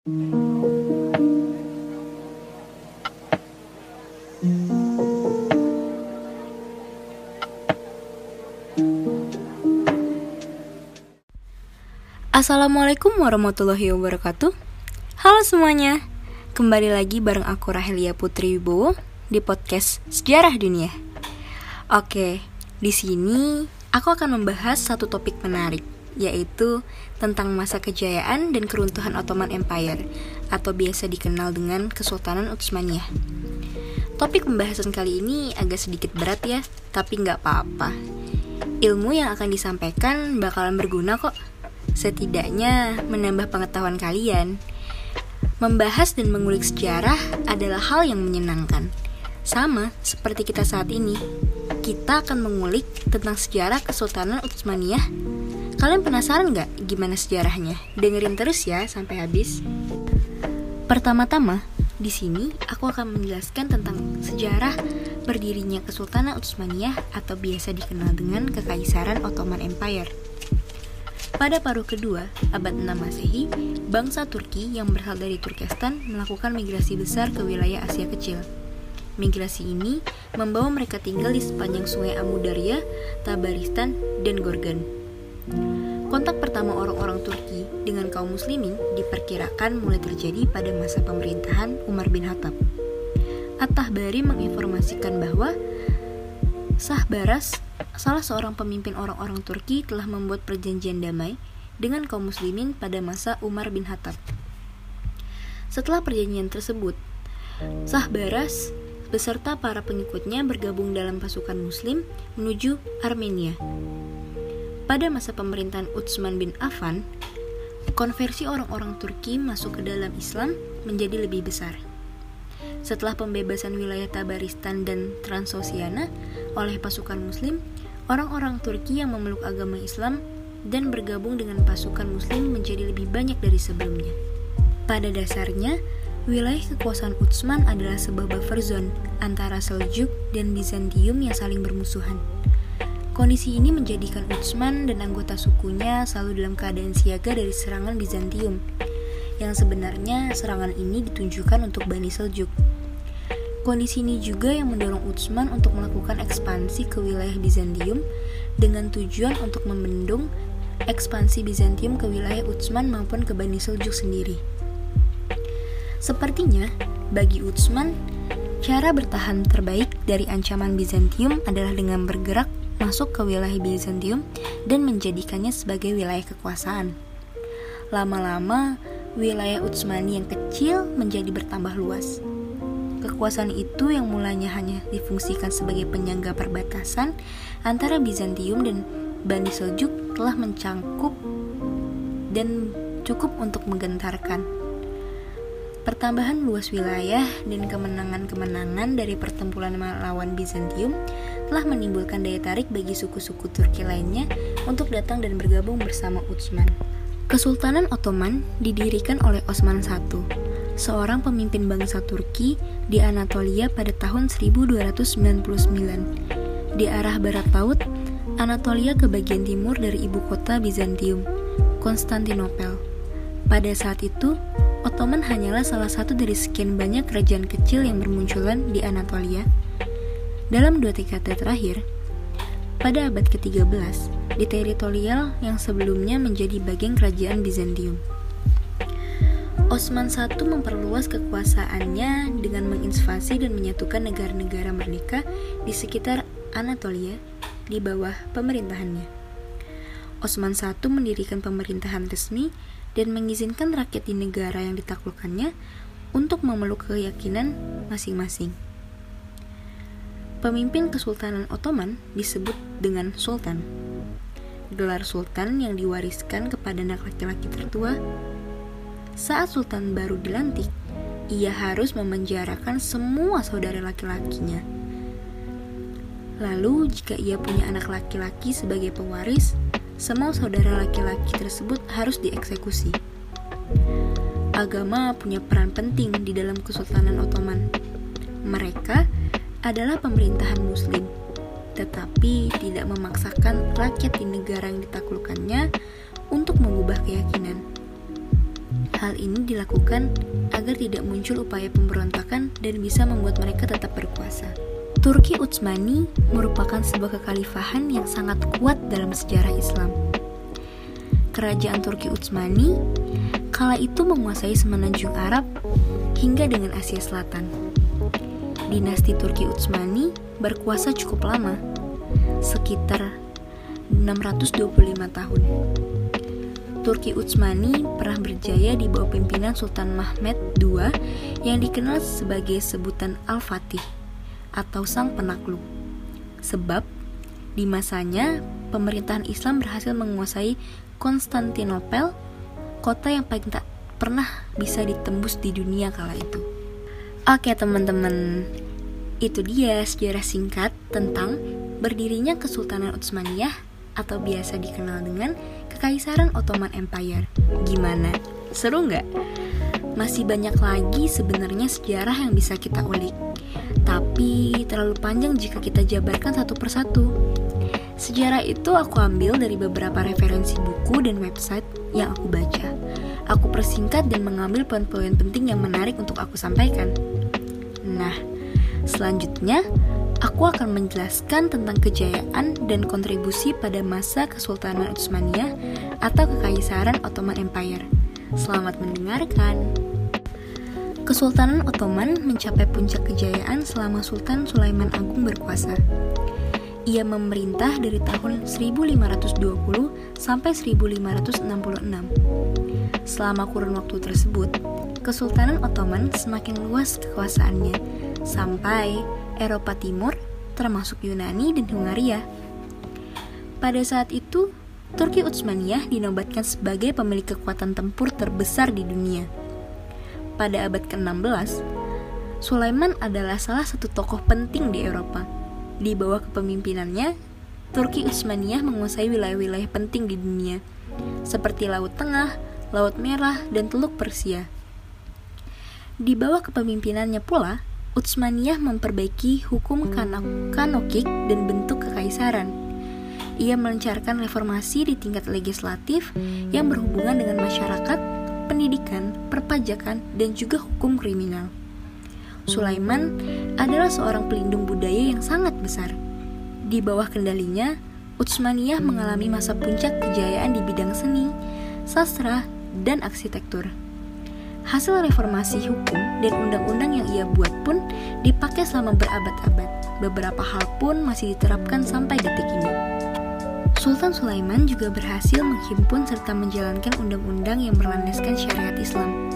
Assalamualaikum warahmatullahi wabarakatuh. Halo semuanya. Kembali lagi bareng aku Rahelia Putri Wibowo Di podcast Sejarah Dunia. Oke, di sini aku akan membahas satu topik menarik Yaitu tentang masa kejayaan dan keruntuhan Ottoman Empire Atau biasa dikenal dengan Kesultanan Utsmaniyah Topik pembahasan kali ini agak sedikit berat ya Tapi nggak apa-apa Ilmu yang akan disampaikan bakalan berguna kok setidaknya menambah pengetahuan kalian. Membahas dan mengulik sejarah adalah hal yang menyenangkan. Sama seperti kita saat ini, kita akan mengulik tentang sejarah Kesultanan Utsmaniyah. Kalian penasaran nggak gimana sejarahnya? Dengerin terus ya sampai habis. Pertama-tama, di sini aku akan menjelaskan tentang sejarah berdirinya Kesultanan Utsmaniyah atau biasa dikenal dengan Kekaisaran Ottoman Empire. Pada paruh kedua, abad 6 Masehi, bangsa Turki yang berasal dari Turkestan melakukan migrasi besar ke wilayah Asia Kecil. Migrasi ini membawa mereka tinggal di sepanjang sungai Amudarya, Tabaristan, dan Gorgan. Kontak pertama orang-orang Turki dengan kaum muslimin diperkirakan mulai terjadi pada masa pemerintahan Umar bin Khattab. At-Tahbari menginformasikan bahwa Sah Baras salah seorang pemimpin orang-orang Turki telah membuat perjanjian damai dengan kaum muslimin pada masa Umar bin Khattab. Setelah perjanjian tersebut, Sah Baras beserta para pengikutnya bergabung dalam pasukan muslim menuju Armenia. Pada masa pemerintahan Utsman bin Affan, konversi orang-orang Turki masuk ke dalam Islam menjadi lebih besar. Setelah pembebasan wilayah Tabaristan dan Transosiana oleh pasukan muslim, Orang-orang Turki yang memeluk agama Islam dan bergabung dengan pasukan Muslim menjadi lebih banyak dari sebelumnya. Pada dasarnya, wilayah kekuasaan Utsman adalah sebuah buffer zone antara Seljuk dan Bizantium yang saling bermusuhan. Kondisi ini menjadikan Utsman dan anggota sukunya selalu dalam keadaan siaga dari serangan Bizantium, yang sebenarnya serangan ini ditunjukkan untuk Bani Seljuk. Kondisi ini juga yang mendorong Utsman untuk melakukan ekspansi ke wilayah Bizantium dengan tujuan untuk membendung ekspansi Bizantium ke wilayah Utsman maupun ke Bani Seljuk sendiri. Sepertinya, bagi Utsman, cara bertahan terbaik dari ancaman Bizantium adalah dengan bergerak masuk ke wilayah Bizantium dan menjadikannya sebagai wilayah kekuasaan. Lama-lama, wilayah Utsmani yang kecil menjadi bertambah luas Kekuasaan itu yang mulanya hanya difungsikan sebagai penyangga perbatasan antara Bizantium dan Bani Seljuk telah mencangkup dan cukup untuk menggentarkan. Pertambahan luas wilayah dan kemenangan-kemenangan dari pertempuran melawan Bizantium telah menimbulkan daya tarik bagi suku-suku Turki lainnya untuk datang dan bergabung bersama Utsman. Kesultanan Ottoman didirikan oleh Osman I seorang pemimpin bangsa Turki di Anatolia pada tahun 1299. Di arah barat laut, Anatolia ke bagian timur dari ibu kota Bizantium, Konstantinopel. Pada saat itu, Ottoman hanyalah salah satu dari sekian banyak kerajaan kecil yang bermunculan di Anatolia. Dalam dua dekade terakhir, pada abad ke-13, di teritorial yang sebelumnya menjadi bagian kerajaan Bizantium. Osman I memperluas kekuasaannya dengan menginvasi dan menyatukan negara-negara merdeka di sekitar Anatolia di bawah pemerintahannya. Osman I mendirikan pemerintahan resmi dan mengizinkan rakyat di negara yang ditaklukkannya untuk memeluk keyakinan masing-masing. Pemimpin Kesultanan Ottoman disebut dengan Sultan. Gelar Sultan yang diwariskan kepada anak laki-laki tertua saat Sultan baru dilantik, ia harus memenjarakan semua saudara laki-lakinya. Lalu, jika ia punya anak laki-laki sebagai pewaris, semua saudara laki-laki tersebut harus dieksekusi. Agama punya peran penting di dalam Kesultanan Ottoman. Mereka adalah pemerintahan Muslim, tetapi tidak memaksakan rakyat di negara yang ditaklukkannya untuk mengubah keyakinan Hal ini dilakukan agar tidak muncul upaya pemberontakan dan bisa membuat mereka tetap berkuasa. Turki Utsmani merupakan sebuah kekhalifahan yang sangat kuat dalam sejarah Islam. Kerajaan Turki Utsmani kala itu menguasai semenanjung Arab hingga dengan Asia Selatan. Dinasti Turki Utsmani berkuasa cukup lama, sekitar 625 tahun. Turki Utsmani pernah berjaya di bawah pimpinan Sultan Mahmud II yang dikenal sebagai sebutan Al-Fatih atau Sang Penakluk. Sebab di masanya pemerintahan Islam berhasil menguasai Konstantinopel, kota yang paling tak pernah bisa ditembus di dunia kala itu. Oke teman-teman, itu dia sejarah singkat tentang berdirinya Kesultanan Utsmaniyah atau biasa dikenal dengan Kekaisaran Ottoman Empire. Gimana? Seru nggak? Masih banyak lagi sebenarnya sejarah yang bisa kita ulik. Tapi terlalu panjang jika kita jabarkan satu persatu. Sejarah itu aku ambil dari beberapa referensi buku dan website yang aku baca. Aku persingkat dan mengambil poin-poin penting yang menarik untuk aku sampaikan. Nah, selanjutnya aku akan menjelaskan tentang kejayaan dan kontribusi pada masa Kesultanan Utsmaniyah atau Kekaisaran Ottoman Empire. Selamat mendengarkan. Kesultanan Ottoman mencapai puncak kejayaan selama Sultan Sulaiman Agung berkuasa. Ia memerintah dari tahun 1520 sampai 1566. Selama kurun waktu tersebut, Kesultanan Ottoman semakin luas kekuasaannya sampai Eropa Timur termasuk Yunani dan Hungaria. Pada saat itu, Turki Utsmaniyah dinobatkan sebagai pemilik kekuatan tempur terbesar di dunia. Pada abad ke-16, Sulaiman adalah salah satu tokoh penting di Eropa. Di bawah kepemimpinannya, Turki Utsmaniyah menguasai wilayah-wilayah penting di dunia, seperti Laut Tengah, Laut Merah, dan Teluk Persia. Di bawah kepemimpinannya pula, Utsmaniyah memperbaiki hukum kanokik dan bentuk kekaisaran ia melancarkan reformasi di tingkat legislatif yang berhubungan dengan masyarakat, pendidikan, perpajakan, dan juga hukum kriminal. Sulaiman adalah seorang pelindung budaya yang sangat besar. Di bawah kendalinya, Utsmaniyah mengalami masa puncak kejayaan di bidang seni, sastra, dan arsitektur. Hasil reformasi hukum dan undang-undang yang ia buat pun dipakai selama berabad-abad. Beberapa hal pun masih diterapkan sampai detik ini. Sultan Sulaiman juga berhasil menghimpun serta menjalankan undang-undang yang berlandaskan syariat Islam,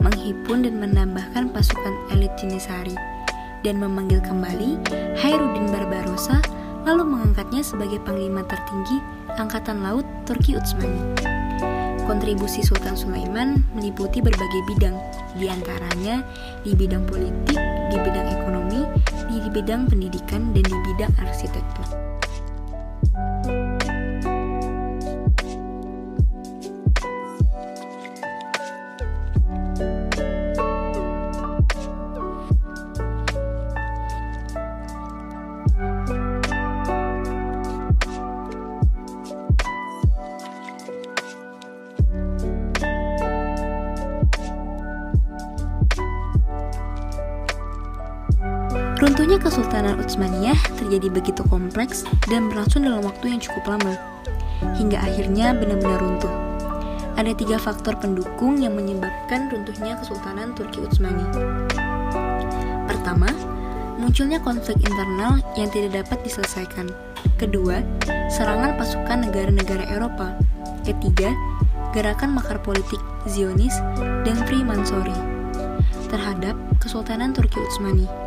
menghimpun dan menambahkan pasukan elit Jenisari, dan memanggil kembali Hairuddin Barbarossa lalu mengangkatnya sebagai panglima tertinggi Angkatan Laut Turki Utsmani. Kontribusi Sultan Sulaiman meliputi berbagai bidang, di antaranya di bidang politik, di bidang ekonomi, di bidang pendidikan, dan di bidang arsitektur. Runtuhnya Kesultanan Utsmaniyah terjadi begitu kompleks dan berlangsung dalam waktu yang cukup lama, hingga akhirnya benar-benar runtuh. Ada tiga faktor pendukung yang menyebabkan runtuhnya Kesultanan Turki Utsmani. Pertama, munculnya konflik internal yang tidak dapat diselesaikan. Kedua, serangan pasukan negara-negara Eropa. Ketiga, gerakan makar politik Zionis dan Freemansori terhadap Kesultanan Turki Utsmani.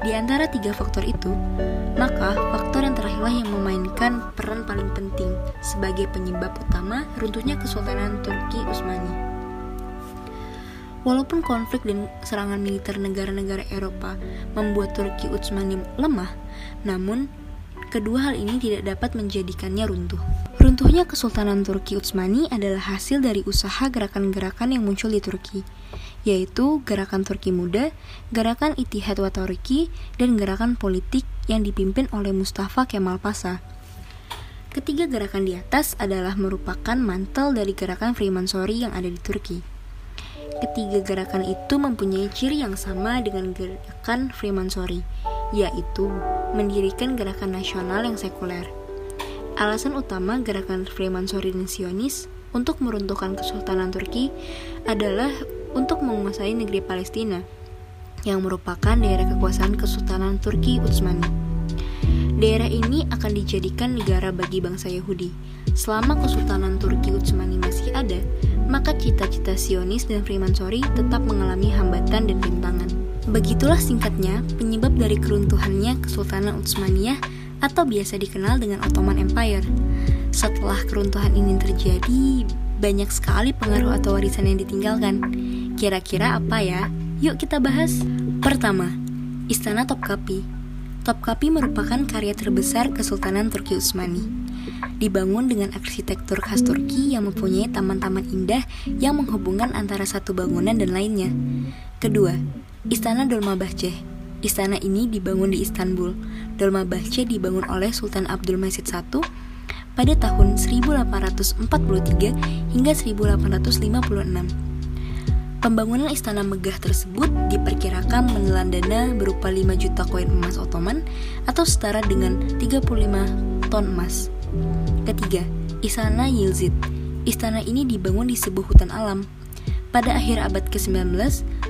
Di antara tiga faktor itu, maka faktor yang terakhirlah yang memainkan peran paling penting sebagai penyebab utama runtuhnya Kesultanan Turki Utsmani. Walaupun konflik dan serangan militer negara-negara Eropa membuat Turki Utsmani lemah, namun kedua hal ini tidak dapat menjadikannya runtuh. Runtuhnya Kesultanan Turki Utsmani adalah hasil dari usaha gerakan-gerakan yang muncul di Turki, yaitu Gerakan Turki Muda, Gerakan Itihad wa Turki, dan gerakan politik yang dipimpin oleh Mustafa Kemal Pasha. Ketiga gerakan di atas adalah merupakan mantel dari gerakan Freemansori yang ada di Turki. Ketiga gerakan itu mempunyai ciri yang sama dengan gerakan Freemasonry, yaitu mendirikan gerakan nasional yang sekuler. Alasan utama gerakan Freemasonry dan Zionis untuk meruntuhkan Kesultanan Turki adalah untuk menguasai negeri Palestina, yang merupakan daerah kekuasaan Kesultanan Turki Utsmani. Daerah ini akan dijadikan negara bagi bangsa Yahudi. Selama Kesultanan Turki Utsmani masih ada, maka cita-cita Sionis dan Freemasonry tetap mengalami hambatan dan rintangan. Begitulah singkatnya penyebab dari keruntuhannya Kesultanan Utsmaniyah atau biasa dikenal dengan Ottoman Empire. Setelah keruntuhan ini terjadi, banyak sekali pengaruh atau warisan yang ditinggalkan. Kira-kira apa ya? Yuk kita bahas. Pertama, Istana Topkapi. Topkapi merupakan karya terbesar Kesultanan Turki Utsmani dibangun dengan arsitektur khas Turki yang mempunyai taman-taman indah yang menghubungkan antara satu bangunan dan lainnya. Kedua, Istana Dolmabahce. Istana ini dibangun di Istanbul. Dolmabahce dibangun oleh Sultan Abdul Majid I pada tahun 1843 hingga 1856. Pembangunan istana megah tersebut diperkirakan menelan dana berupa 5 juta koin emas Ottoman atau setara dengan 35 ton emas. Ketiga, Istana Yilzid. Istana ini dibangun di sebuah hutan alam. Pada akhir abad ke-19,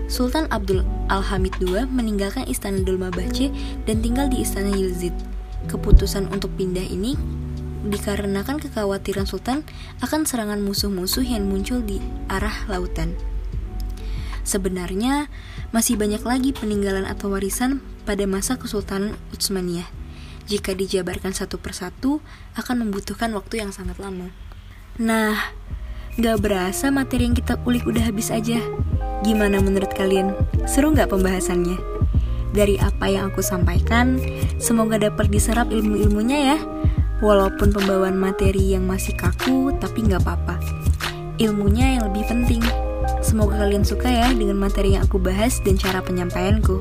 Sultan Abdul Al-Hamid II meninggalkan Istana Dolmabahce dan tinggal di Istana Yilzid. Keputusan untuk pindah ini dikarenakan kekhawatiran Sultan akan serangan musuh-musuh yang muncul di arah lautan. Sebenarnya, masih banyak lagi peninggalan atau warisan pada masa Kesultanan Utsmaniyah jika dijabarkan satu persatu akan membutuhkan waktu yang sangat lama. Nah, gak berasa materi yang kita ulik udah habis aja. Gimana menurut kalian? Seru gak pembahasannya? Dari apa yang aku sampaikan, semoga dapat diserap ilmu-ilmunya ya. Walaupun pembawaan materi yang masih kaku, tapi gak apa-apa. Ilmunya yang lebih penting. Semoga kalian suka ya dengan materi yang aku bahas dan cara penyampaianku.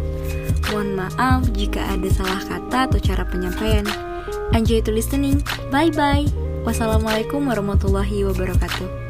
Mohon maaf jika ada salah kata atau cara penyampaian. Enjoy to listening. Bye bye. Wassalamualaikum warahmatullahi wabarakatuh.